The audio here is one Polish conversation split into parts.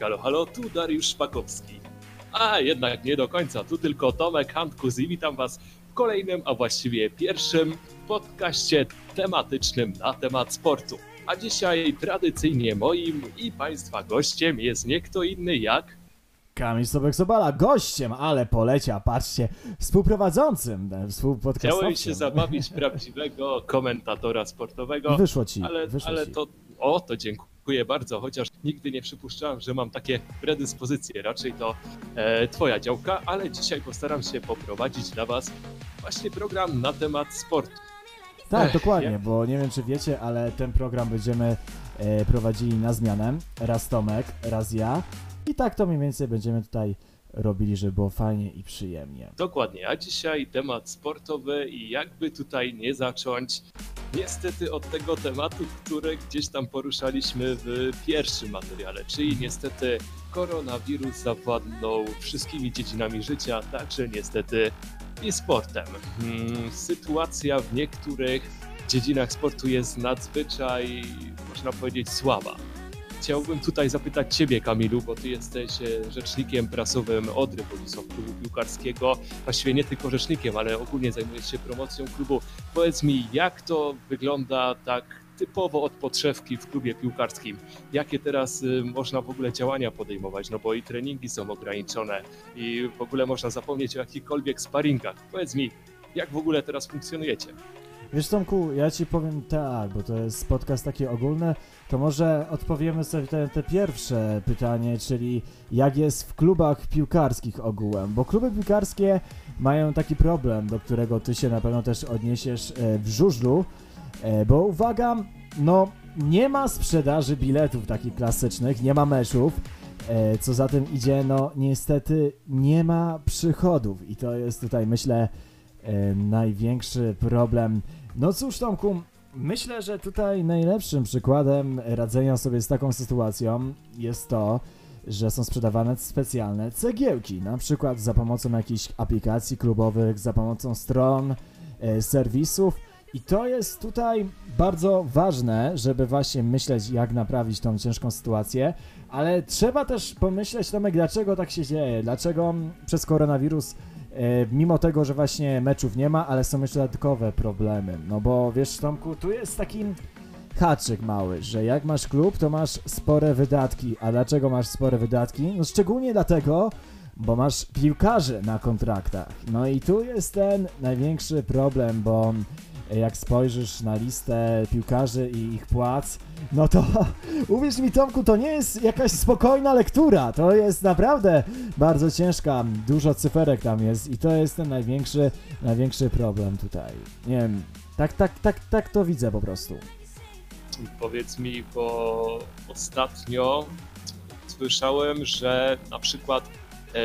Halo, halo, tu Dariusz Szpakowski. A jednak nie do końca, tu tylko Tomek Handkus i witam Was w kolejnym, a właściwie pierwszym podcaście tematycznym na temat sportu. A dzisiaj tradycyjnie moim i Państwa gościem jest nie kto inny jak Kamil Sobek-Sobala, gościem, ale polecia, patrzcie, współprowadzącym, e, współpodcastowcem. Chciałem się zabawić prawdziwego komentatora sportowego. Wyszło ci, ale, wyszło ale ci. to, o, to dziękuję bardzo, chociaż nigdy nie przypuszczałem, że mam takie predyspozycje. Raczej to e, twoja działka, ale dzisiaj postaram się poprowadzić dla was właśnie program na temat sportu. Tak, Ech, dokładnie, jak- bo nie wiem czy wiecie, ale ten program będziemy e, prowadzili na zmianę. Raz Tomek, raz ja. I tak to mniej więcej będziemy tutaj robili, żeby było fajnie i przyjemnie. Dokładnie, a dzisiaj temat sportowy i jakby tutaj nie zacząć, niestety od tego tematu, który gdzieś tam poruszaliśmy w pierwszym materiale, czyli niestety koronawirus zawładnął wszystkimi dziedzinami życia, także niestety i sportem. Hmm, Sytuacja w niektórych dziedzinach sportu jest nadzwyczaj, można powiedzieć, słaba. Chciałbym tutaj zapytać Ciebie, Kamilu, bo Ty jesteś e, rzecznikiem prasowym Odry Wodzisław Klubu Piłkarskiego. Właściwie nie tylko rzecznikiem, ale ogólnie zajmujesz się promocją klubu. Powiedz mi, jak to wygląda tak typowo od podszewki w klubie piłkarskim? Jakie teraz y, można w ogóle działania podejmować? No bo i treningi są ograniczone i w ogóle można zapomnieć o jakichkolwiek sparingach. Powiedz mi, jak w ogóle teraz funkcjonujecie? Wiesz Tomku, ja ci powiem tak, bo to jest podcast taki ogólny, to może odpowiemy sobie te, te pierwsze pytanie, czyli jak jest w klubach piłkarskich ogółem, bo kluby piłkarskie mają taki problem, do którego ty się na pewno też odniesiesz e, w żużlu, e, bo uwaga, no nie ma sprzedaży biletów takich klasycznych, nie ma meczów, e, co za tym idzie, no niestety nie ma przychodów. I to jest tutaj myślę największy problem. No cóż, Tomku, myślę, że tutaj najlepszym przykładem radzenia sobie z taką sytuacją jest to, że są sprzedawane specjalne cegiełki, na przykład za pomocą jakichś aplikacji klubowych, za pomocą stron, e, serwisów. I to jest tutaj bardzo ważne, żeby właśnie myśleć, jak naprawić tą ciężką sytuację, ale trzeba też pomyśleć, Tomek, dlaczego tak się dzieje, dlaczego przez koronawirus mimo tego, że właśnie meczów nie ma, ale są jeszcze dodatkowe problemy. No bo wiesz, Tomku, tu jest taki haczyk mały, że jak masz klub, to masz spore wydatki. A dlaczego masz spore wydatki? No szczególnie dlatego, bo masz piłkarzy na kontraktach. No i tu jest ten największy problem, bo jak spojrzysz na listę piłkarzy i ich płac, no to uwierz mi Tomku, to nie jest jakaś spokojna lektura, to jest naprawdę bardzo ciężka, dużo cyferek tam jest i to jest ten największy, największy problem tutaj. Nie wiem, tak, tak, tak, tak to widzę po prostu. Powiedz mi, bo ostatnio słyszałem, że na przykład e,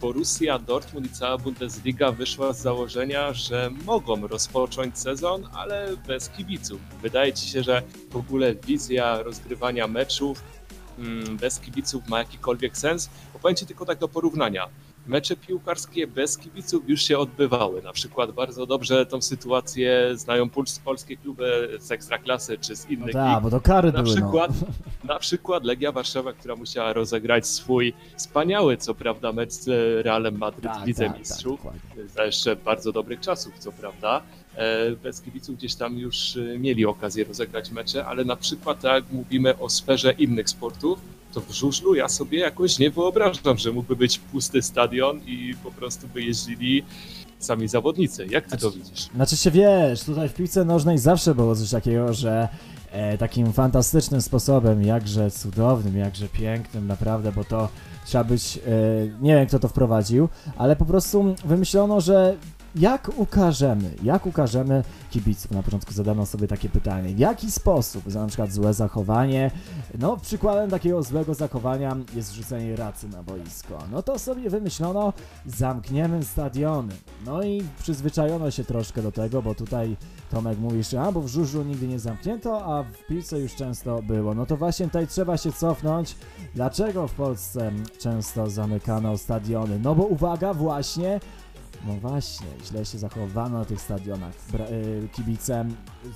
Borussia Dortmund i cała Bundesliga wyszła z założenia, że mogą rozpocząć sezon, ale bez kibiców. Wydaje ci się, że w ogóle wizja rozgrywania meczów mm, bez kibiców ma jakikolwiek sens? Bo powiem ci tylko tak do porównania. Mecze piłkarskie bez kibiców już się odbywały. Na przykład bardzo dobrze tą sytuację znają polskie kluby z Ekstraklasy czy z No innych lig. tak, bo to kary Na były, przykład, no. na przykład Legia Warszawa, która musiała rozegrać swój wspaniały, co prawda, mecz z Realem Madryt Tak, w Lidze tak, Mistrzów. tak, za jeszcze bardzo dobrych czasów, co prawda. E, Bez kibiców gdzieś tam już e, mieli okazję rozegrać mecze, ale na przykład tak jak mówimy o sferze innych sportów, to w żużlu ja sobie jakoś nie wyobrażam, że mógłby być pusty stadion i po prostu by jeździli sami zawodnicy. Jak ty to widzisz? Znaczy się wiesz, tutaj w piłce nożnej zawsze było coś takiego, że e, takim fantastycznym sposobem, jakże cudownym, jakże pięknym, naprawdę, bo to trzeba być, e, nie wiem kto to wprowadził, ale po prostu wymyślono, że jak ukażemy, jak ukażemy kibiców? Na początku zadano sobie takie pytanie, w jaki sposób, za na przykład złe zachowanie, no przykładem takiego złego zachowania jest rzucenie racy na boisko. No to sobie wymyślono, zamkniemy stadiony. No i przyzwyczajono się troszkę do tego, bo tutaj Tomek mówi, że a, bo w żużlu nigdy nie zamknięto, a w piłce już często było. No to właśnie tutaj trzeba się cofnąć. Dlaczego w Polsce często zamykano stadiony? No bo uwaga, właśnie No właśnie, źle się zachowano na tych stadionach. Bra- y, kibice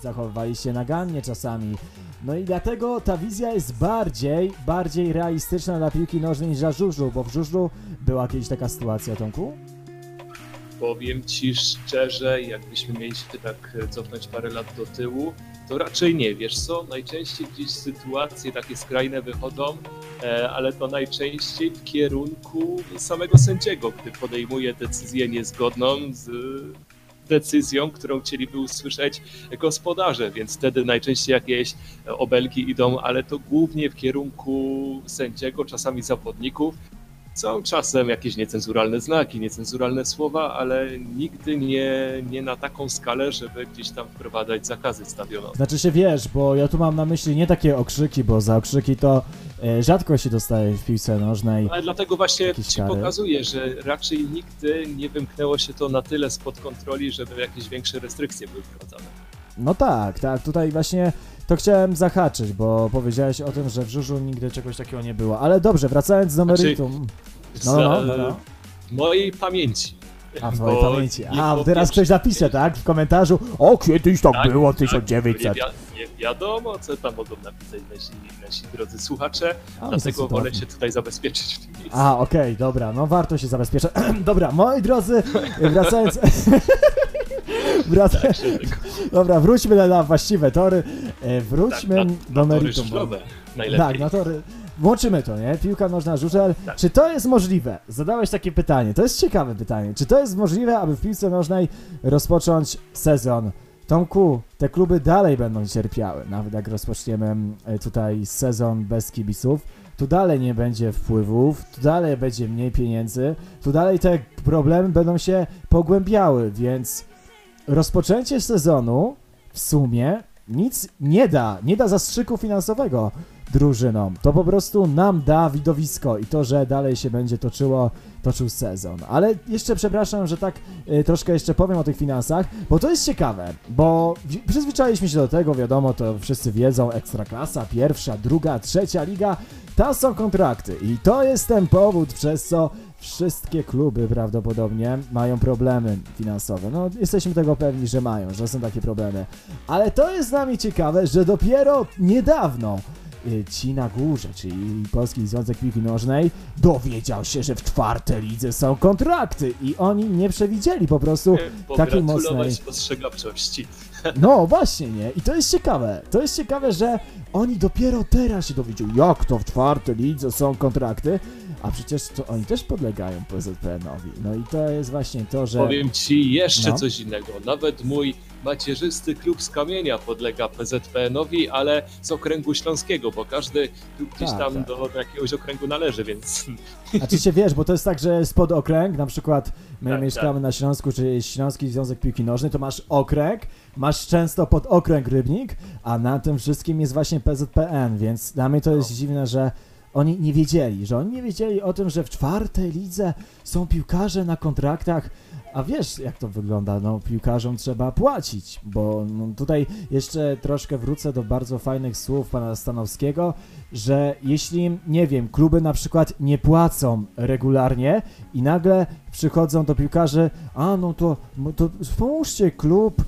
zachowywali się nagannie czasami. No i dlatego ta wizja jest bardziej, bardziej realistyczna dla piłki nożnej niż dla żużlu, bo w żużlu była kiedyś taka sytuacja, Tomku? Powiem ci szczerze, jakbyśmy mieli się tak cofnąć parę lat do tyłu, to raczej nie. Wiesz co, najczęściej gdzieś sytuacje takie skrajne wychodzą, e, ale to najczęściej w kierunku samego sędziego, gdy podejmuje decyzję niezgodną z decyzją, którą chcieliby usłyszeć gospodarze, więc wtedy najczęściej jakieś obelgi idą, ale to głównie w kierunku sędziego, czasami zawodników, są czasem jakieś niecenzuralne znaki, niecenzuralne słowa, ale nigdy nie, nie na taką skalę, żeby gdzieś tam wprowadzać zakazy stadionowe. Znaczy się wiesz, bo ja tu mam na myśli nie takie okrzyki, bo za okrzyki to e, rzadko się dostaje w piłce nożnej. Ale dlatego właśnie ci kary? pokazuję, że raczej nigdy nie wymknęło się to na tyle spod kontroli, żeby jakieś większe restrykcje były wprowadzane. No tak, tak, tutaj właśnie to chciałem zahaczyć, bo powiedziałeś o tym, że w żużlu nigdy czegoś takiego nie było. Ale dobrze, wracając do Znaczy, meritum. No, Z, no, no, no, no. W mojej pamięci. A w twojej bo pamięci. A, teraz ktoś napisze, tak? W komentarzu. O, kiedyś tak, Tak, było, tak, Nie, 1900. wi- nie wiadomo, co tam mogą napisać nasi, nasi drodzy słuchacze, A, dlatego wolę się tutaj zabezpieczyć w tym miejscu. A, okej, dobra, no warto się zabezpieczać. dobra, moi drodzy, wracając... Wraca... Dobra, wróćmy na, na właściwe tory. E, Wróćmy Tak, na, do na meritum. żużlowe najlepiej. Tak, na tory. Włączymy to, nie? Piłka nożna, żużel. Tak. Czy to jest możliwe? Zadałeś takie pytanie. To jest ciekawe pytanie. Czy to jest możliwe, aby w piłce nożnej rozpocząć sezon? Tomku, te kluby dalej będą cierpiały, nawet jak rozpoczniemy e, tutaj sezon bez kibiców. Tu dalej nie będzie wpływów, tu dalej będzie mniej pieniędzy, tu dalej te problemy będą się pogłębiały, więc rozpoczęcie sezonu w sumie nic nie da, nie da zastrzyku finansowego drużynom. To po prostu nam da widowisko i to, że dalej się będzie toczyło, toczył sezon. Ale jeszcze przepraszam, że tak y, troszkę jeszcze powiem o tych finansach, bo to jest ciekawe, bo przyzwyczailiśmy się do tego, wiadomo, to wszyscy wiedzą, ekstraklasa, pierwsza, druga, trzecia liga, tam są kontrakty i to jest ten powód, przez co wszystkie kluby prawdopodobnie mają problemy finansowe. No, jesteśmy tego pewni, że mają, że są takie problemy. Ale to jest dla mnie ciekawe, że dopiero niedawno y, ci na górze, czyli Polski Związek Piłki Nożnej, dowiedział się, że w czwartej lidze są kontrakty i oni nie przewidzieli po prostu takiej Pogratulować mocnej- ostrzegawczości. no właśnie, nie? I to jest ciekawe. To jest ciekawe, że oni dopiero teraz się dowiedzieli, jak to w czwartej lidze są kontrakty, a przecież to oni też podlegają PZPN-owi. No i to jest właśnie to, że... Powiem ci jeszcze No. coś innego. Nawet mój macierzysty klub z kamienia podlega PZPN-owi, ale z okręgu śląskiego, bo każdy klub gdzieś Tak, tam tak. Do, do jakiegoś okręgu należy, więc A czy się wiesz, bo to jest tak, że jest pod okręg, na przykład my Tak, mieszkamy tak. na Śląsku, czy Śląski Związek Piłki Nożnej, to masz okręg, masz często pod okręg Rybnik, a na tym wszystkim jest właśnie PZPN, więc dla mnie to jest No. dziwne, że oni nie wiedzieli, że oni nie wiedzieli o tym, że w czwartej lidze są piłkarze na kontraktach, a wiesz jak to wygląda, no piłkarzom trzeba płacić, bo no, tutaj jeszcze troszkę wrócę do bardzo fajnych słów pana Stanowskiego, że jeśli, nie wiem, kluby na przykład nie płacą regularnie i nagle przychodzą do piłkarzy, a no to, no to pomóżcie klub,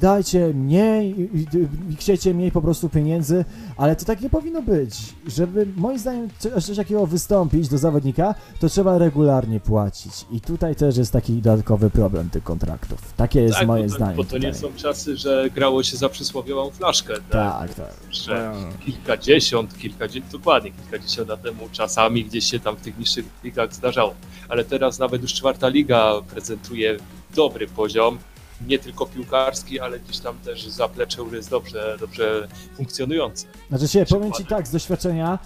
dajcie mniej, y, y, chcecie mniej po prostu pieniędzy, ale to tak nie powinno być. Żeby moim zdaniem coś coś takiego wystąpić do zawodnika, to trzeba regularnie płacić. I tutaj też jest taki dodatkowy problem tych kontraktów. Takie jest tak, moje bo, to, zdanie. bo to nie tutaj. są czasy, że grało się za przysłowiową flaszkę. Tak, tak. Że kilkadziesiąt, kilkadziesiąt, dokładnie kilkadziesiąt lat temu czasami gdzieś się tam w tych niższych ligach zdarzało. Ale teraz nawet już czwarta liga prezentuje dobry poziom, nie tylko piłkarski, ale gdzieś tam też zaplecze jest dobrze, dobrze funkcjonujące. Znaczy się, powiem ci tak, z doświadczenia,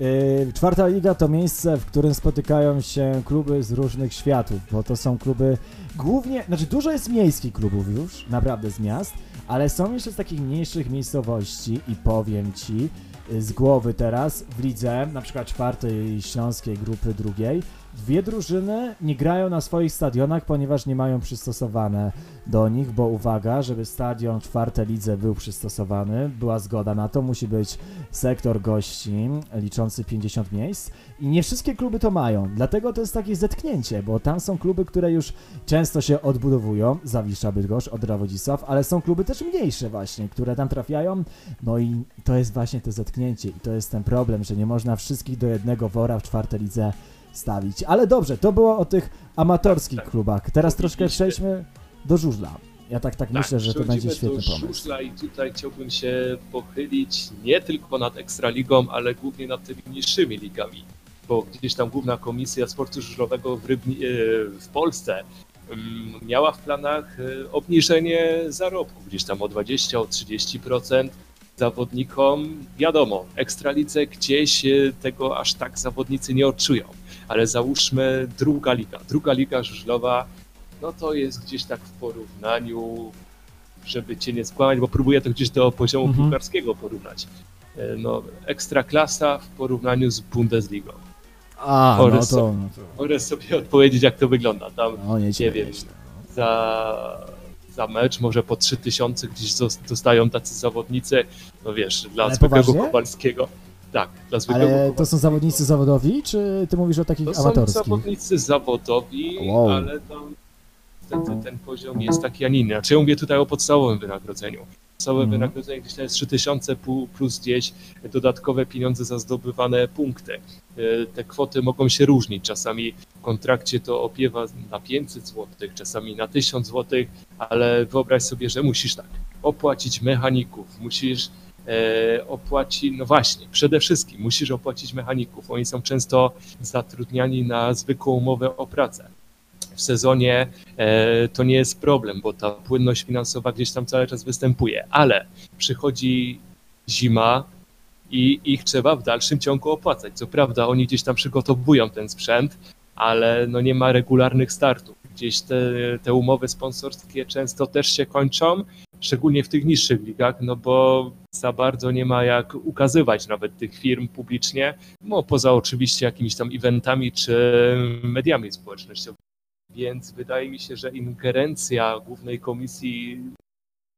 yy, czwarta liga to miejsce, w którym spotykają się kluby z różnych światów, bo to są kluby głównie, znaczy dużo jest miejskich klubów już, naprawdę z miast, ale są jeszcze z takich mniejszych miejscowości i powiem ci yy, z głowy teraz w lidze, na przykład czwartej śląskiej grupy drugiej, dwie drużyny nie grają na swoich stadionach, ponieważ nie mają przystosowane do nich, bo uwaga, żeby stadion w czwartej lidze był przystosowany, była zgoda na to, musi być sektor gości liczący 50 miejsc i nie wszystkie kluby to mają, dlatego to jest takie zetknięcie, bo tam są kluby, które już często się odbudowują, Zawisza Bydgoszcz, Odra Wodzisław, ale są kluby też mniejsze właśnie, które tam trafiają, no i to jest właśnie to zetknięcie i to jest ten problem, że nie można wszystkich do jednego wora w czwartej lidze stawić. Ale dobrze, to było o tych amatorskich Tak, tak. klubach. Teraz troszkę przejdźmy do żużla. Ja tak, tak, myślę, że to będzie świetny do pomysł. żużla i tutaj chciałbym się pochylić nie tylko nad Ekstraligą, ale głównie nad tymi niższymi ligami, bo gdzieś tam Główna Komisja Sportu Żużlowego w, Rybni, e, w Polsce mm, miała w planach e, obniżenie zarobków, gdzieś tam o 20, o 30% zawodnikom. Wiadomo, Ekstralidze gdzieś e, tego aż tak zawodnicy nie odczują, ale załóżmy druga liga, druga liga żużlowa no to jest gdzieś tak w porównaniu, żeby cię nie skłamać, bo próbuję to gdzieś do poziomu Mhm. piłkarskiego porównać. E, No, ekstraklasa w porównaniu z Bundesligą. A, no Oraz to, no to, sobie odpowiedzieć, jak to wygląda. Tam no nie, nie wiem, za, za mecz może po 3000 gdzieś dostają tacy zawodnicy, no wiesz, dla Ale zwykłego? Kowalskiego. Tak, dla zwykłego Ale to są zawodnicy zawodowi, czy ty mówisz o takich To są amatorskich? zawodnicy zawodowi, Wow. ale tam niestety ten poziom jest taki, a nie inny. Znaczy ja mówię tutaj o podstawowym wynagrodzeniu. Podstawowe Mhm. wynagrodzenie gdzieś to jest 3000 pu- plus gdzieś dodatkowe pieniądze za zdobywane punkty. E, Te kwoty mogą się różnić. Czasami w kontrakcie to opiewa na 500 zł, czasami na 1000 zł, ale wyobraź sobie, że musisz tak opłacić mechaników, musisz e, opłacić, no właśnie, przede wszystkim musisz opłacić mechaników. Oni są często zatrudniani na zwykłą umowę o pracę. W sezonie e, to nie jest problem, bo ta płynność finansowa gdzieś tam cały czas występuje, ale przychodzi zima i ich trzeba w dalszym ciągu opłacać. Co prawda oni gdzieś tam przygotowują ten sprzęt, ale no nie ma regularnych startów. Gdzieś te, te umowy sponsorskie często też się kończą, szczególnie w tych niższych ligach, no bo za bardzo nie ma jak ukazywać nawet tych firm publicznie, no poza oczywiście jakimiś tam eventami czy mediami społecznościowymi. Więc wydaje mi się, że ingerencja Głównej Komisji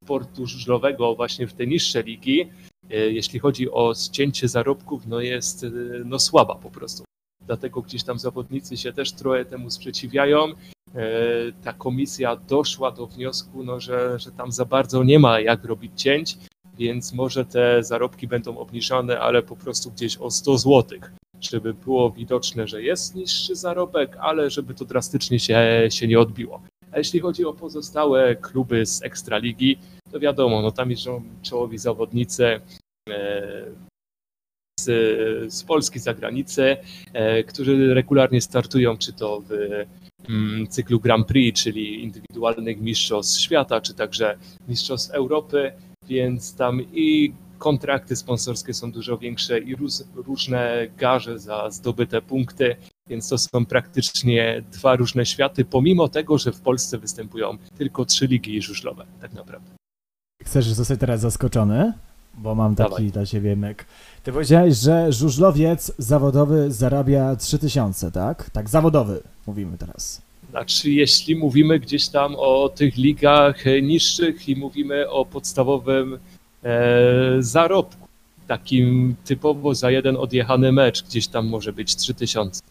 Sportu Żużlowego właśnie w te niższe ligi, e, jeśli chodzi o ścięcie zarobków, no jest e, no słaba po prostu. Dlatego gdzieś tam zawodnicy się też trochę temu sprzeciwiają. E, Ta komisja doszła do wniosku, no, że, że tam za bardzo nie ma jak robić cięć, więc może te zarobki będą obniżane, ale po prostu gdzieś o 100 zł, żeby było widoczne, że jest niższy zarobek, ale żeby to drastycznie się, się nie odbiło. A jeśli chodzi o pozostałe kluby z Ekstraligi, to wiadomo, no tam jeżdżą czołowi zawodnicy e, z, z Polski, z zagranicy, e, którzy regularnie startują, czy to w cyklu Grand Prix, czyli indywidualnych mistrzostw świata, czy także mistrzostw Europy, więc tam i kontrakty sponsorskie są dużo większe i róz, różne garze za zdobyte punkty, więc to są praktycznie dwa różne światy, pomimo tego, że w Polsce występują tylko trzy ligi żużlowe, tak naprawdę. Chcesz zostać teraz zaskoczony? Bo mam taki Dawaj. dla ciebie myk. Ty powiedziałeś, że żużlowiec zawodowy zarabia 3000, tak? Tak, zawodowy, mówimy teraz. Znaczy, jeśli mówimy gdzieś tam o tych ligach e, niższych i mówimy o podstawowym e, zarobku, takim typowo za jeden odjechany mecz, gdzieś tam może być 3000.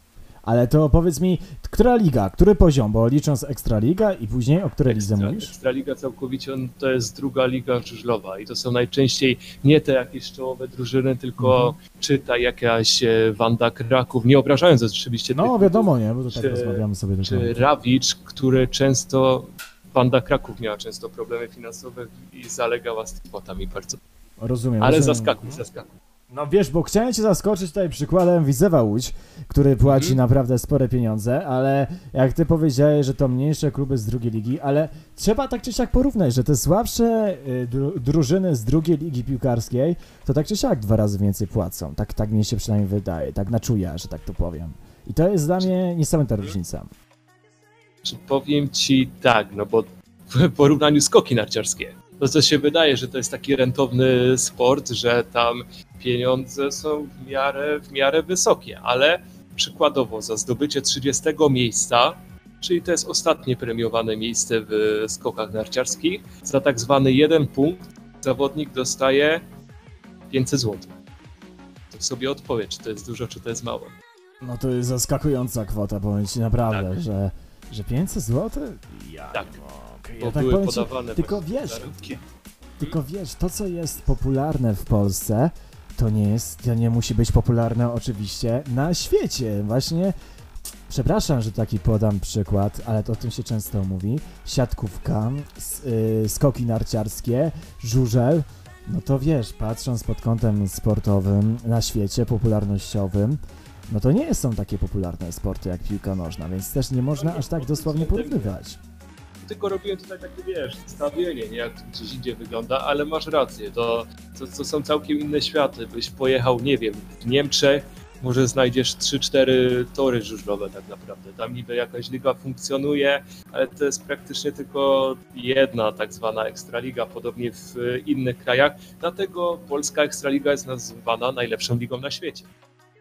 Ale to powiedz mi, która liga, który poziom, bo licząc Ekstraliga i później o której lidze Ekstra, mówisz? Ekstraliga całkowicie on- to jest druga liga żużlowa i to są najczęściej nie te jakieś czołowe drużyny, tylko Mhm. czytaj jakaś e, Wanda Kraków, nie obrażając oczywiście No wiadomo, nie, bo to tak czy- rozmawiamy sobie czy tylko. Rawicz, który często, Wanda Kraków miała często problemy finansowe i zalegała z kwotami bardzo. Rozumiem. Ale rozumiem. zaskakuj, zaskakuj. No wiesz, bo chciałem cię zaskoczyć tutaj przykładem Widzewa Łódź, który płaci Mhm. naprawdę spore pieniądze, ale jak ty powiedziałeś, że to mniejsze kluby z drugiej ligi, ale trzeba tak czy siak porównać, że te słabsze y, dru drużyny z drugiej ligi piłkarskiej, to tak czy siak dwa razy więcej płacą. Tak, tak mi się przynajmniej wydaje, tak na czuja, że tak to powiem. I to jest dla mnie niesamowita różnica. Czy powiem ci tak, no bo w porównaniu skoki narciarskie, to co się wydaje, że to jest taki rentowny sport, że tam pieniądze są w miarę, w miarę wysokie, ale przykładowo za zdobycie 30 miejsca, czyli to jest ostatnie premiowane miejsce w skokach narciarskich, za tak zwany jeden punkt zawodnik dostaje 500 zł. To sobie odpowiedź, czy to jest dużo, czy to jest mało. No to jest zaskakująca kwota, powiem ci naprawdę, Tak. że, że 500 zł? Ja Tak. mogę. Bo Ja tak były powiem ci, podawane tylko wiesz, zarobki. Tylko wiesz, to co jest popularne w Polsce, to nie jest, to nie musi być popularne oczywiście na świecie. Właśnie, przepraszam, że taki podam przykład, ale to o tym się często mówi. Siatkówka, s- y, skoki narciarskie, żużel. No to wiesz, patrząc pod kątem sportowym na świecie, popularnościowym, no to nie są takie popularne sporty jak piłka nożna, więc też nie można aż tak dosłownie porównywać. Tylko robiłem tutaj takie, wiesz, zestawienie, nie jak gdzieś indziej wygląda, ale masz rację, to, to, to są całkiem inne światy. Byś pojechał, nie wiem, w Niemczech, może znajdziesz 3-4 tory żużlowe tak naprawdę. Tam niby jakaś liga funkcjonuje, ale to jest praktycznie tylko jedna tak zwana ekstraliga, podobnie w innych krajach. Dlatego polska ekstraliga jest nazywana najlepszą ligą na świecie.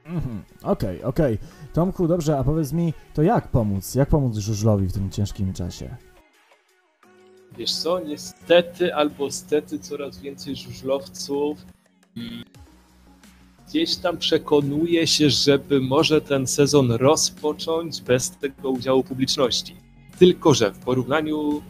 Mhm, Okej, okej. Tomku, dobrze, a powiedz mi, to jak pomóc? Jak pomóc żużlowi w tym ciężkim czasie? Wiesz co, niestety albo stety coraz więcej żużlowców gdzieś tam przekonuje się, żeby może ten sezon rozpocząć bez tego udziału publiczności. Tylko, że w porównaniu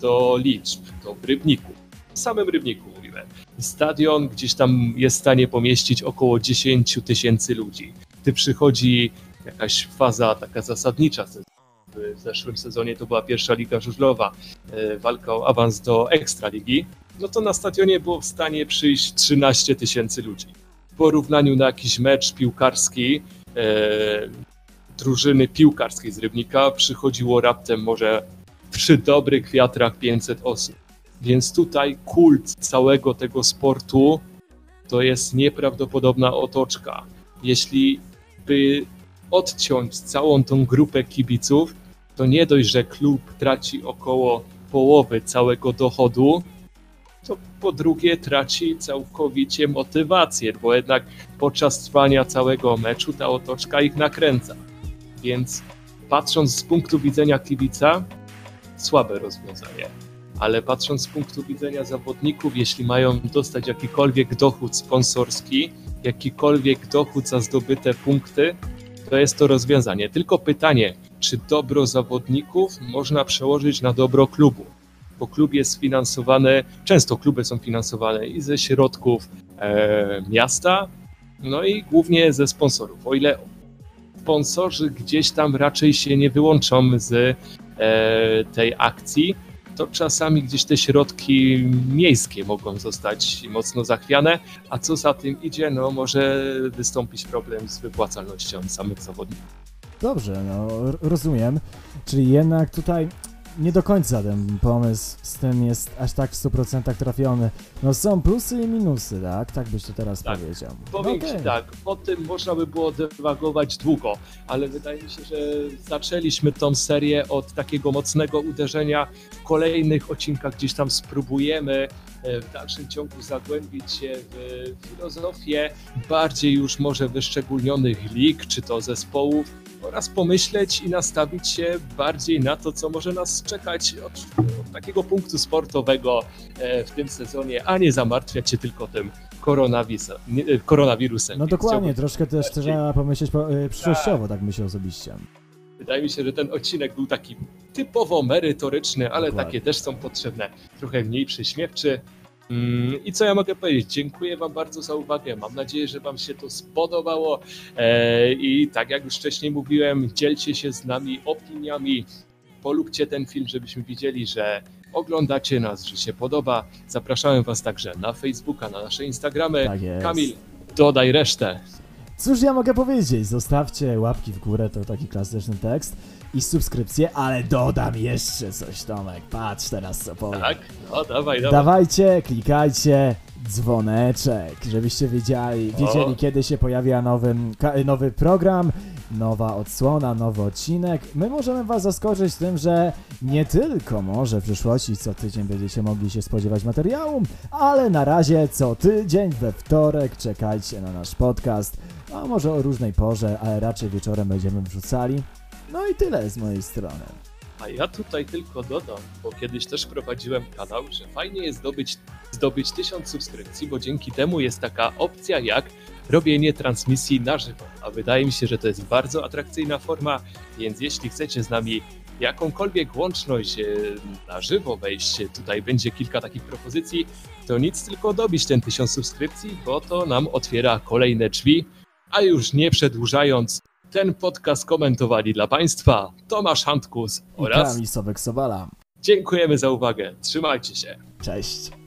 do liczb, w Rybniku, w samym Rybniku mówimy, stadion gdzieś tam jest w stanie pomieścić około 10 tysięcy ludzi. Gdy przychodzi jakaś faza taka zasadnicza, w zeszłym sezonie to była pierwsza liga żużlowa, e, walka o awans do Ekstraligi, no to na stadionie było w stanie przyjść 13 tysięcy ludzi. W porównaniu na jakiś mecz piłkarski e, drużyny piłkarskiej z Rybnika przychodziło raptem może przy dobrych wiatrach 500 osób. Więc tutaj kult całego tego sportu to jest nieprawdopodobna otoczka. Jeśli by odciąć całą tą grupę kibiców, to nie dość, że klub traci około połowy całego dochodu, to po drugie traci całkowicie motywację, bo jednak podczas trwania całego meczu ta otoczka ich nakręca. Więc patrząc z punktu widzenia kibica, słabe rozwiązanie. Ale patrząc z punktu widzenia zawodników, jeśli mają dostać jakikolwiek dochód sponsorski, jakikolwiek dochód za zdobyte punkty, to jest to rozwiązanie. Tylko pytanie, czy dobro zawodników można przełożyć na dobro klubu? Bo klub jest finansowany, często kluby są finansowane i ze środków e, miasta, no i głównie ze sponsorów. O ile sponsorzy gdzieś tam raczej się nie wyłączą z e, tej akcji, to czasami gdzieś te środki miejskie mogą zostać mocno zachwiane, a co za tym idzie, no może wystąpić problem z wypłacalnością samych zawodników. Dobrze, no rozumiem. Czyli jednak tutaj nie do końca ten pomysł z tym jest aż tak w 100% trafiony. No są plusy i minusy, tak? Tak byś to teraz Tak. powiedział. Powiem No Ci okej. tak, o tym można by było dywagować długo, ale wydaje mi się, że zaczęliśmy tą serię od takiego mocnego uderzenia. W kolejnych odcinkach gdzieś tam spróbujemy e, w dalszym ciągu zagłębić się w filozofię bardziej już może wyszczególnionych lig, czy to zespołów oraz pomyśleć i nastawić się bardziej na to, co może nas czekać od, od takiego punktu sportowego e, w tym sezonie, a nie zamartwiać się tylko tym koronawirusem. e, koronawirusem. No dokładnie, chciałbym- troszkę też trzeba pomyśleć po, y, przyszłościowo, tak myślę osobiście. Wydaje mi się, że ten odcinek był taki typowo merytoryczny, ale Dokładnie. takie też są potrzebne. Trochę mniej przyśmiewczy. Mm, I co ja mogę powiedzieć? Dziękuję Wam bardzo za uwagę. Mam nadzieję, że Wam się to spodobało. E, I tak jak już wcześniej mówiłem, dzielcie się z nami opiniami. Polubcie ten film, żebyśmy widzieli, że oglądacie nas, że się podoba. Zapraszamy Was także na Facebooka, na nasze Instagramy. Tak. Kamil, dodaj resztę. Cóż ja mogę powiedzieć? Zostawcie łapki w górę, to taki klasyczny tekst. I subskrypcję, ale dodam jeszcze coś, Tomek. Patrz teraz co powiem. Tak? No dawaj, dawaj. Dawajcie, klikajcie dzwoneczek, żebyście wiedzieli, wiedzieli O. kiedy się pojawia nowy, nowy program, nowa odsłona, nowy odcinek. My możemy was zaskoczyć tym, że nie tylko może w przyszłości co tydzień będziecie mogli się spodziewać materiału, ale na razie co tydzień we wtorek czekajcie na nasz podcast. A może o różnej porze, ale raczej wieczorem będziemy wrzucali. No i tyle z mojej strony. A ja tutaj tylko dodam, bo kiedyś też prowadziłem kanał, że fajnie jest zdobyć, zdobyć 1000 subskrypcji, bo dzięki temu jest taka opcja jak robienie transmisji na żywo. A wydaje mi się, że to jest bardzo atrakcyjna forma, więc jeśli chcecie z nami jakąkolwiek łączność e, na żywo wejść, tutaj będzie kilka takich propozycji, to nic tylko dobić ten 1000 subskrypcji, bo to nam otwiera kolejne drzwi. A już nie przedłużając, ten podcast komentowali dla Państwa Tomasz Handkus oraz Kamil Sobek Sobala. dziękujemy za uwagę. Trzymajcie się. Cześć.